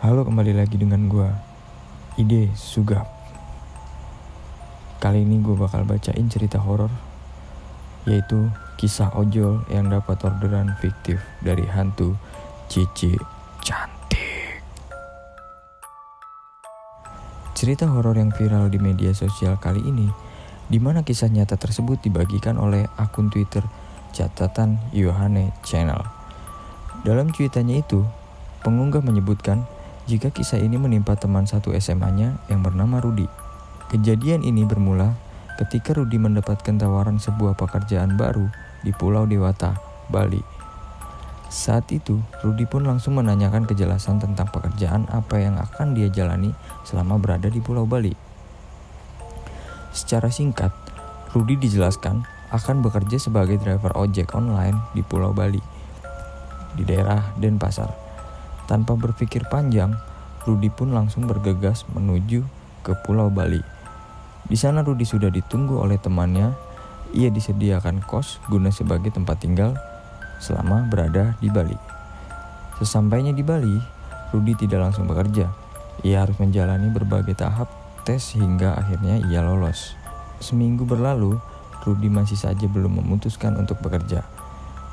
Halo kembali lagi dengan gue Ide Sugap Kali ini gue bakal bacain cerita horor Yaitu kisah ojol yang dapat orderan fiktif dari hantu Cici Cantik Cerita horor yang viral di media sosial kali ini di mana kisah nyata tersebut dibagikan oleh akun Twitter catatan Yohane Channel. Dalam cuitannya itu, pengunggah menyebutkan jika kisah ini menimpa teman satu SMA-nya yang bernama Rudi. Kejadian ini bermula ketika Rudi mendapatkan tawaran sebuah pekerjaan baru di Pulau Dewata, Bali. Saat itu, Rudi pun langsung menanyakan kejelasan tentang pekerjaan apa yang akan dia jalani selama berada di Pulau Bali. Secara singkat, Rudi dijelaskan akan bekerja sebagai driver ojek online di Pulau Bali, di daerah Denpasar. Tanpa berpikir panjang, Rudi pun langsung bergegas menuju ke Pulau Bali. Di sana Rudi sudah ditunggu oleh temannya. Ia disediakan kos guna sebagai tempat tinggal selama berada di Bali. Sesampainya di Bali, Rudi tidak langsung bekerja. Ia harus menjalani berbagai tahap tes hingga akhirnya ia lolos. Seminggu berlalu, Rudi masih saja belum memutuskan untuk bekerja.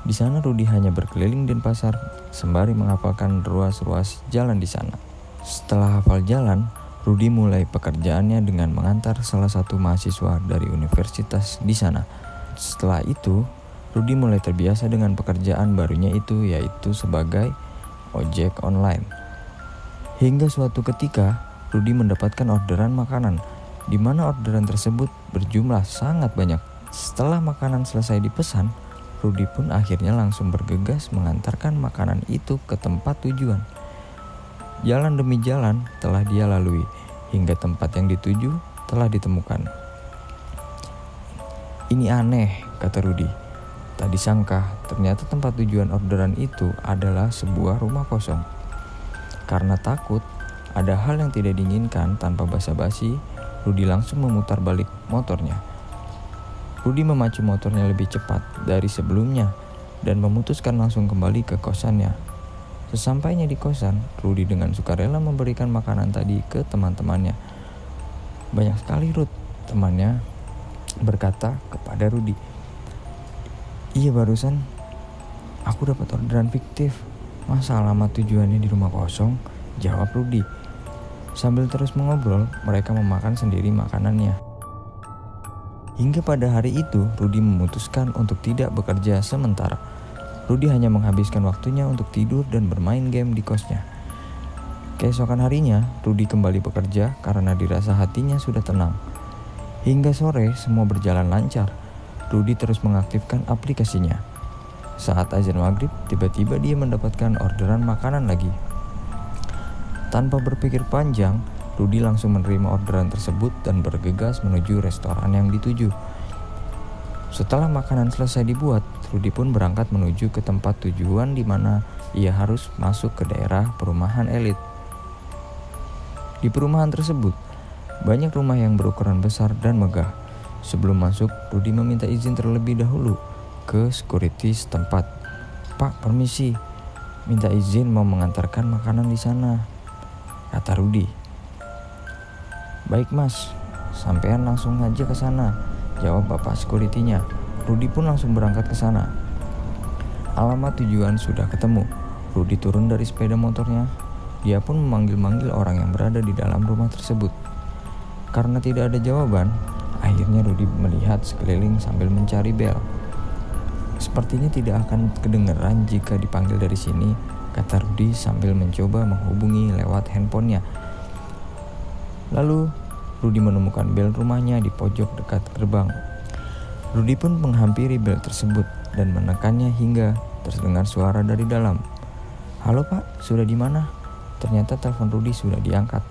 Di sana Rudi hanya berkeliling Denpasar sembari menghafalkan ruas-ruas jalan di sana. Setelah hafal jalan, Rudi mulai pekerjaannya dengan mengantar salah satu mahasiswa dari universitas di sana. Setelah itu, Rudi mulai terbiasa dengan pekerjaan barunya itu yaitu sebagai ojek online. Hingga suatu ketika, Rudi mendapatkan orderan makanan di mana orderan tersebut berjumlah sangat banyak. Setelah makanan selesai dipesan, Rudi pun akhirnya langsung bergegas mengantarkan makanan itu ke tempat tujuan. Jalan demi jalan telah dia lalui hingga tempat yang dituju telah ditemukan. Ini aneh, kata Rudi. Tak disangka, ternyata tempat tujuan orderan itu adalah sebuah rumah kosong. Karena takut ada hal yang tidak diinginkan tanpa basa-basi, Rudi langsung memutar balik motornya Rudi memacu motornya lebih cepat dari sebelumnya dan memutuskan langsung kembali ke kosannya. Sesampainya di kosan, Rudi dengan sukarela memberikan makanan tadi ke teman-temannya. Banyak sekali Rud, temannya berkata kepada Rudi. Iya barusan, aku dapat orderan fiktif. Masa alamat tujuannya di rumah kosong? Jawab Rudi. Sambil terus mengobrol, mereka memakan sendiri makanannya. Hingga pada hari itu, Rudi memutuskan untuk tidak bekerja sementara. Rudi hanya menghabiskan waktunya untuk tidur dan bermain game di kosnya. Keesokan harinya, Rudi kembali bekerja karena dirasa hatinya sudah tenang. Hingga sore, semua berjalan lancar. Rudi terus mengaktifkan aplikasinya. Saat azan maghrib, tiba-tiba dia mendapatkan orderan makanan lagi. Tanpa berpikir panjang, Rudi langsung menerima orderan tersebut dan bergegas menuju restoran yang dituju. Setelah makanan selesai dibuat, Rudi pun berangkat menuju ke tempat tujuan di mana ia harus masuk ke daerah perumahan elit. Di perumahan tersebut, banyak rumah yang berukuran besar dan megah. Sebelum masuk, Rudi meminta izin terlebih dahulu ke security setempat. Pak, permisi, minta izin mau mengantarkan makanan di sana, kata Rudi. Baik mas, sampean langsung aja ke sana, jawab bapak sekuritinya. Rudi pun langsung berangkat ke sana. Alamat tujuan sudah ketemu. Rudi turun dari sepeda motornya. Dia pun memanggil-manggil orang yang berada di dalam rumah tersebut. Karena tidak ada jawaban, akhirnya Rudi melihat sekeliling sambil mencari bel. Sepertinya tidak akan kedengeran jika dipanggil dari sini, kata Rudi sambil mencoba menghubungi lewat handphonenya Lalu Rudi menemukan bel rumahnya di pojok dekat gerbang. Rudi pun menghampiri bel tersebut dan menekannya hingga terdengar suara dari dalam. Halo pak, sudah di mana? Ternyata telepon Rudi sudah diangkat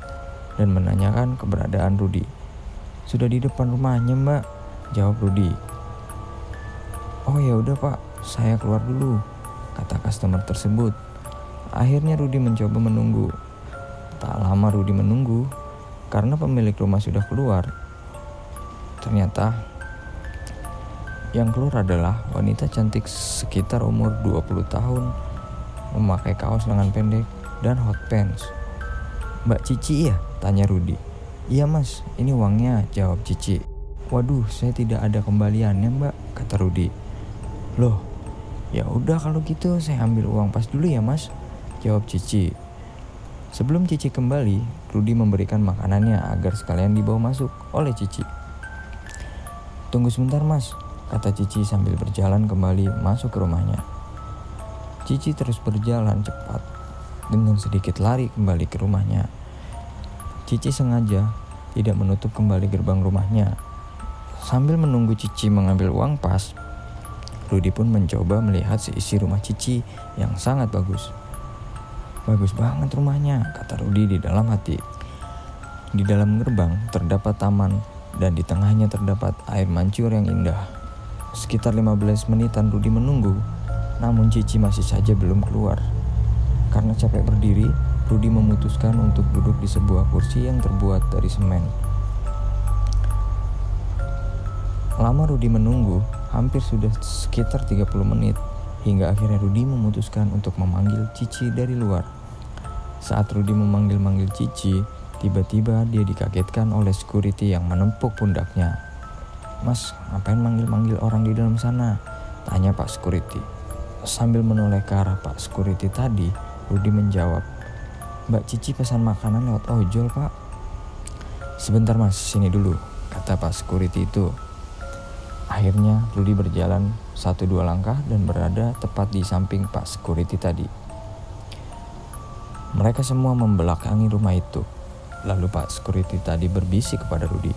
dan menanyakan keberadaan Rudi. Sudah di depan rumahnya mbak, jawab Rudi. Oh ya udah pak, saya keluar dulu, kata customer tersebut. Akhirnya Rudi mencoba menunggu. Tak lama Rudi menunggu, karena pemilik rumah sudah keluar, ternyata yang keluar adalah wanita cantik sekitar umur 20 tahun, memakai kaos lengan pendek dan hot pants. Mbak Cici ya? Tanya Rudi. Iya mas, ini uangnya, jawab Cici. Waduh, saya tidak ada kembaliannya mbak, kata Rudi. Loh, ya udah kalau gitu saya ambil uang pas dulu ya mas, jawab Cici. Sebelum Cici kembali, Rudi memberikan makanannya agar sekalian dibawa masuk oleh Cici. Tunggu sebentar mas, kata Cici sambil berjalan kembali masuk ke rumahnya. Cici terus berjalan cepat dengan sedikit lari kembali ke rumahnya. Cici sengaja tidak menutup kembali gerbang rumahnya. Sambil menunggu Cici mengambil uang pas, Rudi pun mencoba melihat seisi rumah Cici yang sangat bagus. Bagus banget rumahnya, kata Rudi di dalam hati. Di dalam gerbang terdapat taman dan di tengahnya terdapat air mancur yang indah. Sekitar 15 menitan Rudi menunggu, namun Cici masih saja belum keluar. Karena capek berdiri, Rudi memutuskan untuk duduk di sebuah kursi yang terbuat dari semen. Lama Rudi menunggu, hampir sudah sekitar 30 menit, hingga akhirnya Rudi memutuskan untuk memanggil Cici dari luar. Saat Rudi memanggil-manggil Cici, tiba-tiba dia dikagetkan oleh security yang menempuk pundaknya. Mas, ngapain manggil-manggil orang di dalam sana? Tanya Pak Security. Sambil menoleh ke arah Pak Security tadi, Rudi menjawab, Mbak Cici pesan makanan lewat ojol, Pak. Sebentar mas, sini dulu, kata Pak Security itu. Akhirnya, Rudi berjalan satu dua langkah dan berada tepat di samping Pak Security tadi. Mereka semua membelakangi rumah itu. Lalu Pak Security tadi berbisik kepada Rudi.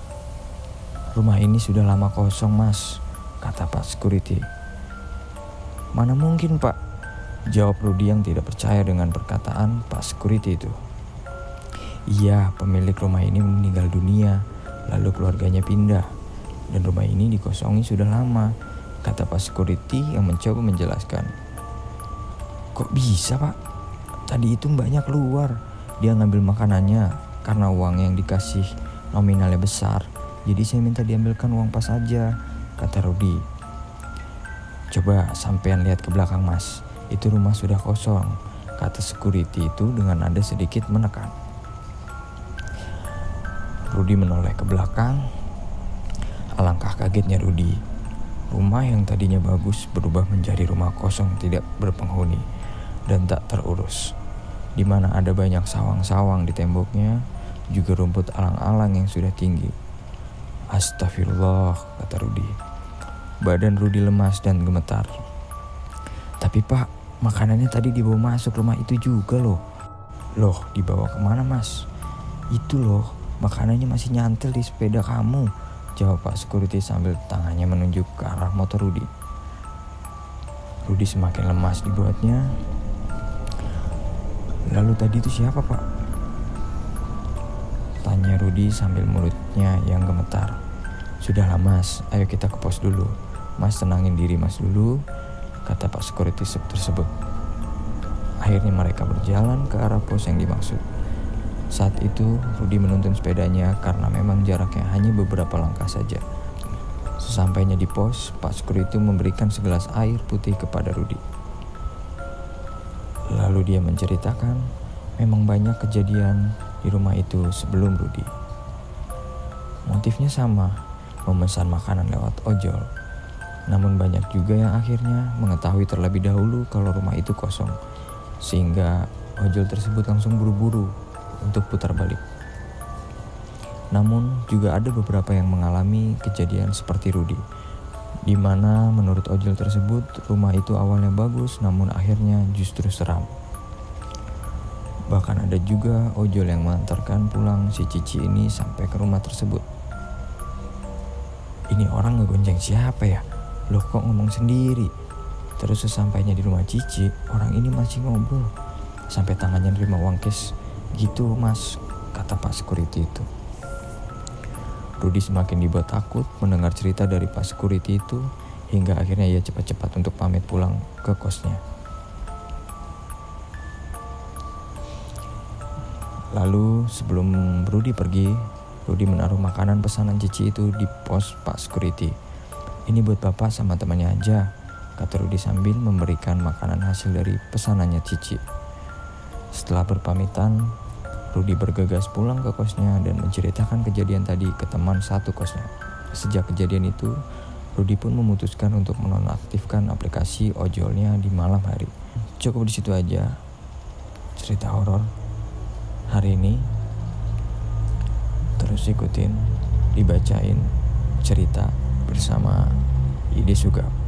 Rumah ini sudah lama kosong mas, kata Pak Security. Mana mungkin pak, jawab Rudi yang tidak percaya dengan perkataan Pak Security itu. Iya, pemilik rumah ini meninggal dunia, lalu keluarganya pindah. Dan rumah ini dikosongi sudah lama, kata Pak Security yang mencoba menjelaskan. Kok bisa pak? Tadi itu mbaknya keluar, dia ngambil makanannya karena uang yang dikasih nominalnya besar. Jadi saya minta diambilkan uang pas aja, kata Rudi. Coba sampean lihat ke belakang mas, itu rumah sudah kosong, kata security itu dengan nada sedikit menekan. Rudi menoleh ke belakang. Alangkah kagetnya Rudi. Rumah yang tadinya bagus berubah menjadi rumah kosong tidak berpenghuni dan tak terurus di mana ada banyak sawang-sawang di temboknya, juga rumput alang-alang yang sudah tinggi. Astagfirullah, kata Rudi. Badan Rudi lemas dan gemetar. Tapi pak, makanannya tadi dibawa masuk rumah itu juga loh. Loh, dibawa ke mana mas? Itu loh, makanannya masih nyantel di sepeda kamu. Jawab Pak Security sambil tangannya menunjuk ke arah motor Rudi. Rudi semakin lemas dibuatnya Lalu tadi itu siapa pak? Tanya Rudi sambil mulutnya yang gemetar. Sudahlah mas, ayo kita ke pos dulu. Mas tenangin diri mas dulu, kata Pak Security tersebut. Akhirnya mereka berjalan ke arah pos yang dimaksud. Saat itu Rudi menuntun sepedanya karena memang jaraknya hanya beberapa langkah saja. Sesampainya di pos, Pak Security memberikan segelas air putih kepada Rudi. Lalu dia menceritakan memang banyak kejadian di rumah itu sebelum Rudi. Motifnya sama, memesan makanan lewat ojol. Namun banyak juga yang akhirnya mengetahui terlebih dahulu kalau rumah itu kosong. Sehingga ojol tersebut langsung buru-buru untuk putar balik. Namun juga ada beberapa yang mengalami kejadian seperti Rudi di mana menurut ojol tersebut rumah itu awalnya bagus namun akhirnya justru seram. Bahkan ada juga ojol yang mengantarkan pulang si Cici ini sampai ke rumah tersebut. Ini orang ngegonceng siapa ya? Loh kok ngomong sendiri? Terus sesampainya di rumah Cici, orang ini masih ngobrol. Sampai tangannya nerima uang cash. Gitu mas, kata Pak Security itu. Rudi semakin dibuat takut mendengar cerita dari Pak Security itu hingga akhirnya ia cepat-cepat untuk pamit pulang ke kosnya. Lalu sebelum Rudi pergi, Rudi menaruh makanan pesanan Cici itu di pos Pak Security. Ini buat bapak sama temannya aja, kata Rudi sambil memberikan makanan hasil dari pesanannya Cici. Setelah berpamitan, Rudi bergegas pulang ke kosnya dan menceritakan kejadian tadi ke teman satu kosnya. Sejak kejadian itu, Rudi pun memutuskan untuk menonaktifkan aplikasi ojolnya di malam hari. Cukup di situ aja cerita horor hari ini. Terus ikutin, dibacain cerita bersama Ide Sugap.